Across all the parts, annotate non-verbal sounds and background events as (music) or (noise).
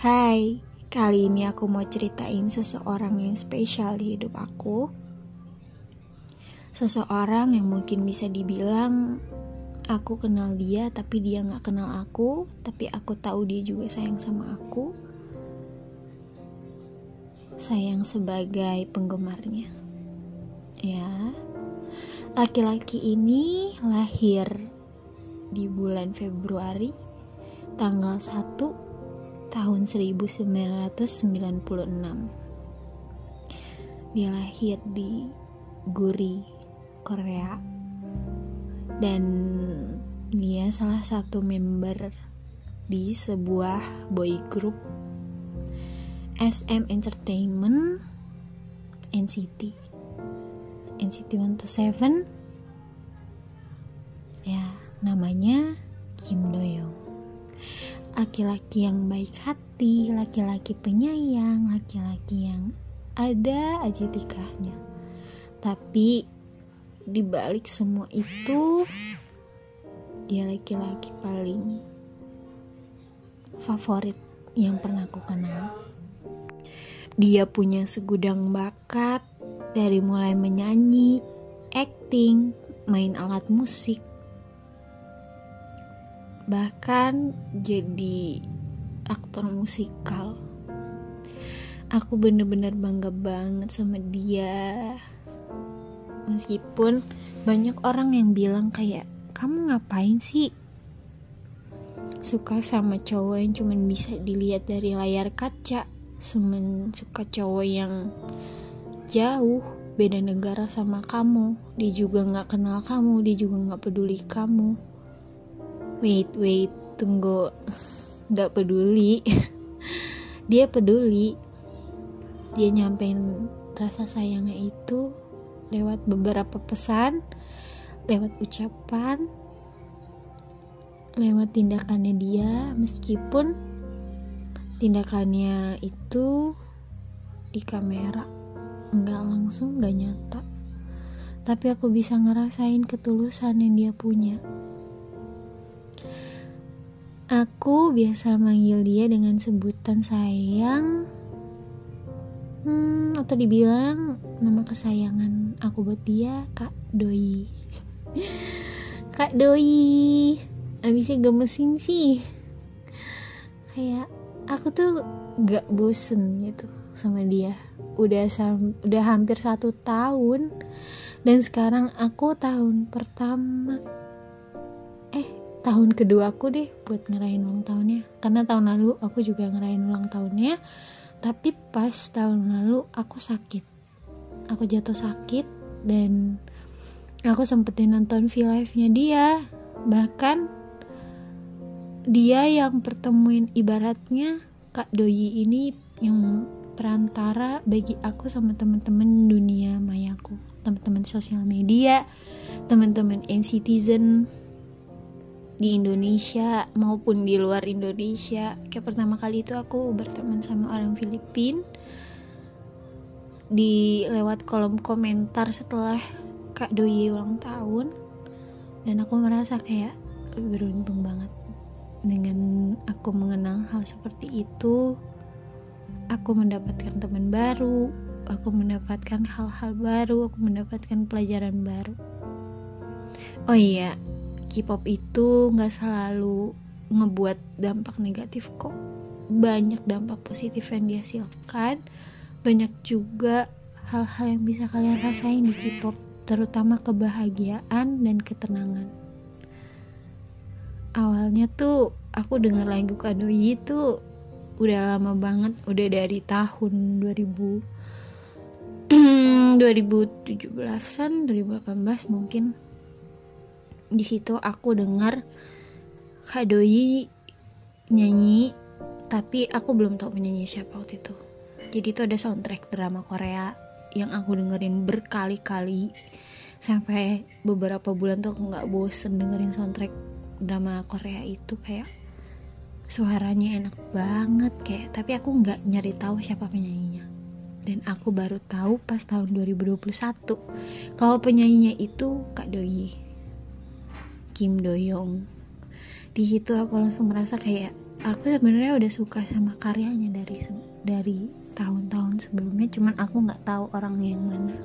Hai, kali ini aku mau ceritain seseorang yang spesial di hidup aku. Seseorang yang mungkin bisa dibilang aku kenal dia tapi dia gak kenal aku, tapi aku tahu dia juga sayang sama aku. Sayang sebagai penggemarnya. Ya, laki-laki ini lahir di bulan Februari tanggal 1 tahun 1996. Dia lahir di Guri, Korea. Dan dia salah satu member di sebuah boy group SM Entertainment NCT. NCT 127 ya namanya Kim Doyoung laki-laki yang baik hati, laki-laki penyayang, laki-laki yang ada aja tikahnya. Tapi di balik semua itu dia laki-laki paling favorit yang pernah aku kenal. Dia punya segudang bakat dari mulai menyanyi, acting, main alat musik, bahkan jadi aktor musikal. Aku bener-bener bangga banget sama dia. Meskipun banyak orang yang bilang kayak kamu ngapain sih? Suka sama cowok yang cuman bisa dilihat dari layar kaca cuman suka cowok yang jauh beda negara sama kamu dia juga nggak kenal kamu dia juga nggak peduli kamu wait wait tunggu. Nggak peduli. Dia peduli. Dia nyampein rasa sayangnya itu lewat beberapa pesan lewat ucapan lewat tindakannya dia. Meskipun tindakannya itu di kamera nggak langsung nggak nyata. Tapi aku bisa ngerasain ketulusan yang dia punya Aku biasa manggil dia dengan sebutan sayang. Hmm, Atau dibilang nama kesayangan aku buat dia Kak Doi. (laughs) Kak Doi. Abisnya gemesin sih. Kayak aku tuh gak bosen gitu sama dia. Udah, sam udah hampir satu tahun. Dan sekarang aku tahun pertama tahun kedua aku deh buat ngerayain ulang tahunnya. Karena tahun lalu aku juga ngerayain ulang tahunnya. Tapi pas tahun lalu aku sakit. Aku jatuh sakit dan aku sempetin nonton V live nya dia. Bahkan dia yang pertemuin ibaratnya Kak Doyi ini yang perantara bagi aku sama teman-teman dunia mayaku teman-teman sosial media teman-teman N-Citizen di Indonesia maupun di luar Indonesia. Kayak pertama kali itu aku berteman sama orang Filipin di lewat kolom komentar setelah Kak Doi ulang tahun. Dan aku merasa kayak beruntung banget dengan aku mengenal hal seperti itu. Aku mendapatkan teman baru aku mendapatkan hal-hal baru aku mendapatkan pelajaran baru. Oh iya K-pop itu nggak selalu ngebuat dampak negatif kok. Banyak dampak positif yang dihasilkan. Banyak juga hal-hal yang bisa kalian rasain di K-pop terutama kebahagiaan dan ketenangan. Awalnya tuh aku dengar lagu Kadoi itu udah lama banget udah dari tahun 2000 2017an 2018 mungkin di situ aku dengar Kak Doi nyanyi tapi aku belum tahu penyanyi siapa waktu itu. Jadi itu ada soundtrack drama Korea yang aku dengerin berkali-kali sampai beberapa bulan tuh aku nggak bosen dengerin soundtrack drama Korea itu kayak suaranya enak banget kayak tapi aku nggak nyari tahu siapa penyanyinya. Dan aku baru tahu pas tahun 2021 kalau penyanyinya itu Kak Doi Kim Doyoung di situ aku langsung merasa kayak aku sebenarnya udah suka sama karyanya dari dari tahun-tahun sebelumnya cuman aku nggak tahu orang yang mana.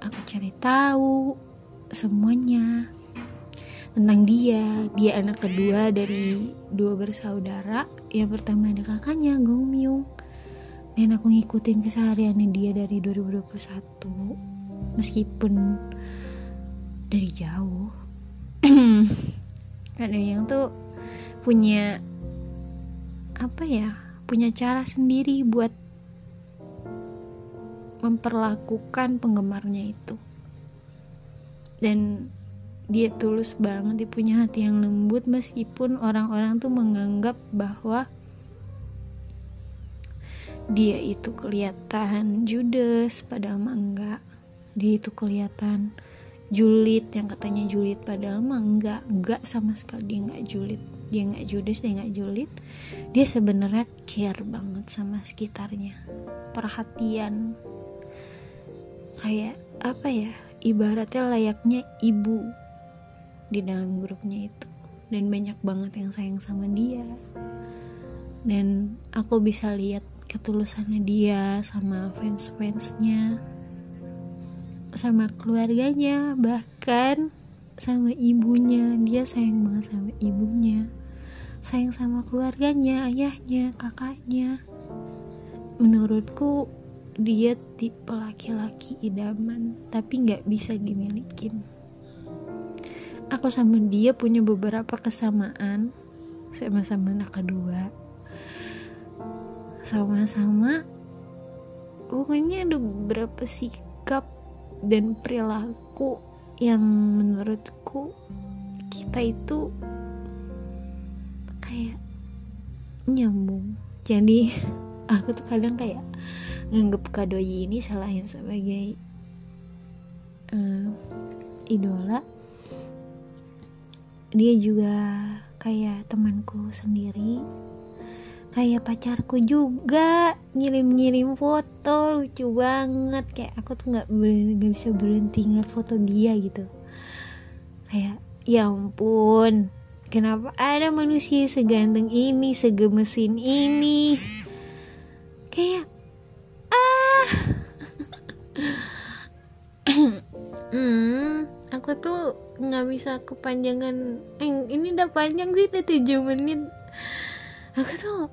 Aku cari tahu semuanya tentang dia. Dia anak kedua dari dua bersaudara. Yang pertama ada kakaknya Gong Myung. Dan aku ngikutin kesehariannya dia dari 2021 meskipun dari jauh (clears throat) kadang yang tuh punya apa ya punya cara sendiri buat memperlakukan penggemarnya itu. Dan dia tulus banget dia punya hati yang lembut meskipun orang-orang tuh menganggap bahwa dia itu kelihatan judes padahal enggak. Dia itu kelihatan julid yang katanya julid padahal mah enggak enggak sama sekali dia enggak julid. Dia nggak judes dia nggak julid. Dia sebenarnya care banget sama sekitarnya. Perhatian. Kayak apa ya ibaratnya layaknya ibu di dalam grupnya itu. Dan banyak banget yang sayang sama dia. Dan aku bisa lihat ketulusannya dia sama fans-fansnya sama keluarganya bahkan sama ibunya dia sayang banget sama ibunya sayang sama keluarganya, ayahnya, kakaknya. Menurutku dia tipe laki-laki idaman, tapi nggak bisa dimiliki. Aku sama dia punya beberapa kesamaan, sama-sama anak kedua, sama-sama pokoknya ada beberapa sikap dan perilaku yang menurutku kita itu kayak nyambung. Jadi (laughs) aku tuh kadang kayak nganggep kado ini selain sebagai uh, idola. Dia juga kayak temanku sendiri kayak pacarku juga ngirim-ngirim foto lucu banget kayak aku tuh nggak nggak bisa berhenti ngeliat foto dia gitu kayak ya ampun Kenapa ada manusia seganteng ini, segemesin ini? Kayak ah. (clears throat) hmm, aku tuh nggak bisa kepanjangan. Eh, ini udah panjang sih, udah 7 menit. Aku tuh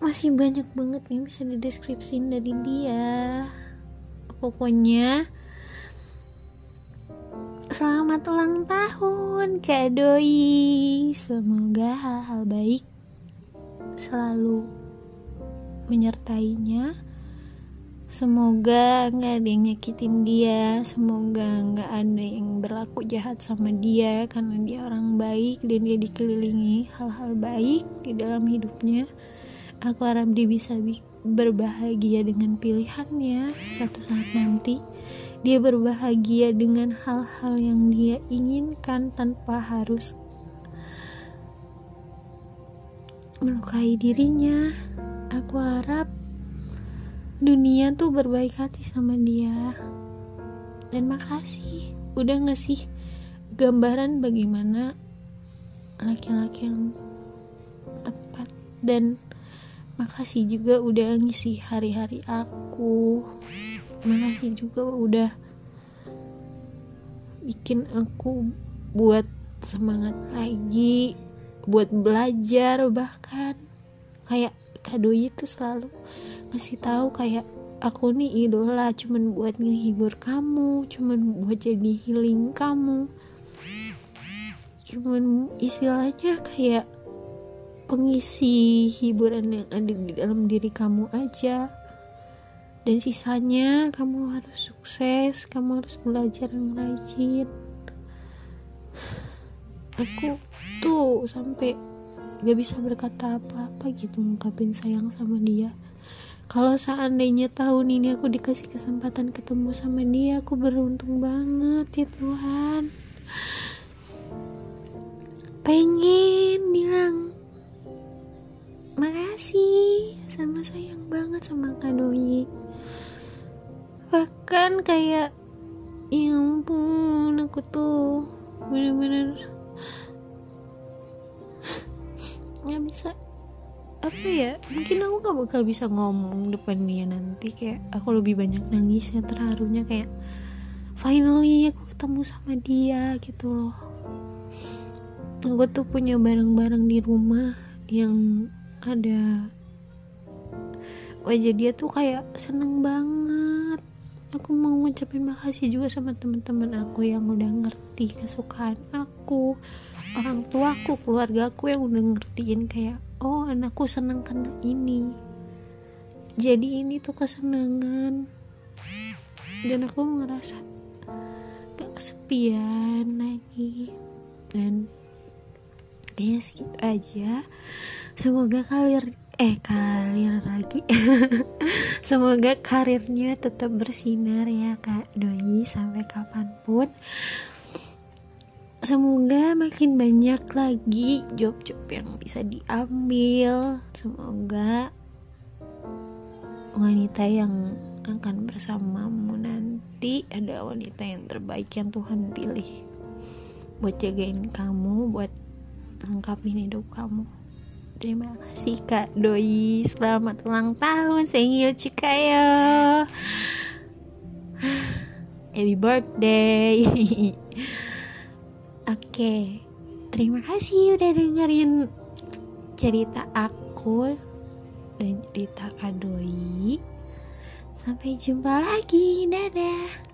masih banyak banget yang bisa dideskripsiin dari dia. Pokoknya Selamat ulang tahun Kak Doi. Semoga hal-hal baik Selalu Menyertainya. Semoga nggak ada yang nyakitin dia. Semoga nggak ada yang berlaku jahat sama dia Karena dia orang baik Dan dia dikelilingi hal-hal baik Di dalam hidupnya Aku harap dia bisa berbahagia dengan pilihannya Suatu saat nanti dia berbahagia dengan hal-hal yang dia inginkan tanpa harus melukai dirinya. Aku harap dunia tuh berbaik hati sama dia. Dan makasih udah ngasih gambaran bagaimana laki-laki yang tepat dan makasih juga udah ngisi hari-hari aku. Makasih juga udah bikin aku buat semangat lagi buat belajar bahkan. Kayak kado itu selalu ngasih tahu kayak aku nih idola cuman buat ngehibur kamu cuman buat jadi healing kamu. Cuman istilahnya kayak pengisi hiburan yang ada di dalam diri kamu aja. Dan sisanya kamu harus sukses kamu harus belajar yang rajin. Aku tuh sampai gak bisa berkata apa-apa gitu ngungkapin sayang sama dia. Kalau seandainya tahun ini aku dikasih kesempatan ketemu sama dia aku beruntung banget ya Tuhan. Pengen bilang makasih. Sama sayang banget sama Kak Doi bahkan kayak ya ampun aku tuh bener-bener (laughs) nggak bisa. Apa ya? Mungkin aku gak bakal bisa ngomong depan dia nanti. Kayak aku lebih banyak nangisnya terharunya kayak finally aku ketemu sama dia gitu loh. Aku tuh punya barang-barang di rumah yang ada. Wajah dia tuh kayak seneng banget. Aku mau ngucapin makasih juga sama teman-teman aku yang udah ngerti kesukaan aku orang tuaku keluarga aku yang udah ngertiin kayak oh anakku seneng karena ini. Jadi ini tuh kesenangan. Dan aku ngerasa gak kesepian lagi. Dan kayaknya segitu aja. Semoga kalir eh karir lagi. (laughs) Semoga karirnya tetap bersinar ya kak doi sampai kapan pun. Semoga makin banyak lagi job-job yang bisa diambil. Semoga wanita yang akan bersamamu nanti ada wanita yang terbaik yang Tuhan pilih. Buat jagain kamu buat lengkapin hidup kamu terima kasih kak doi selamat ulang tahun sengil cikayo happy birthday (laughs) Oke, terima kasih udah dengerin cerita aku dan cerita Kak Doi. Sampai jumpa lagi, dadah.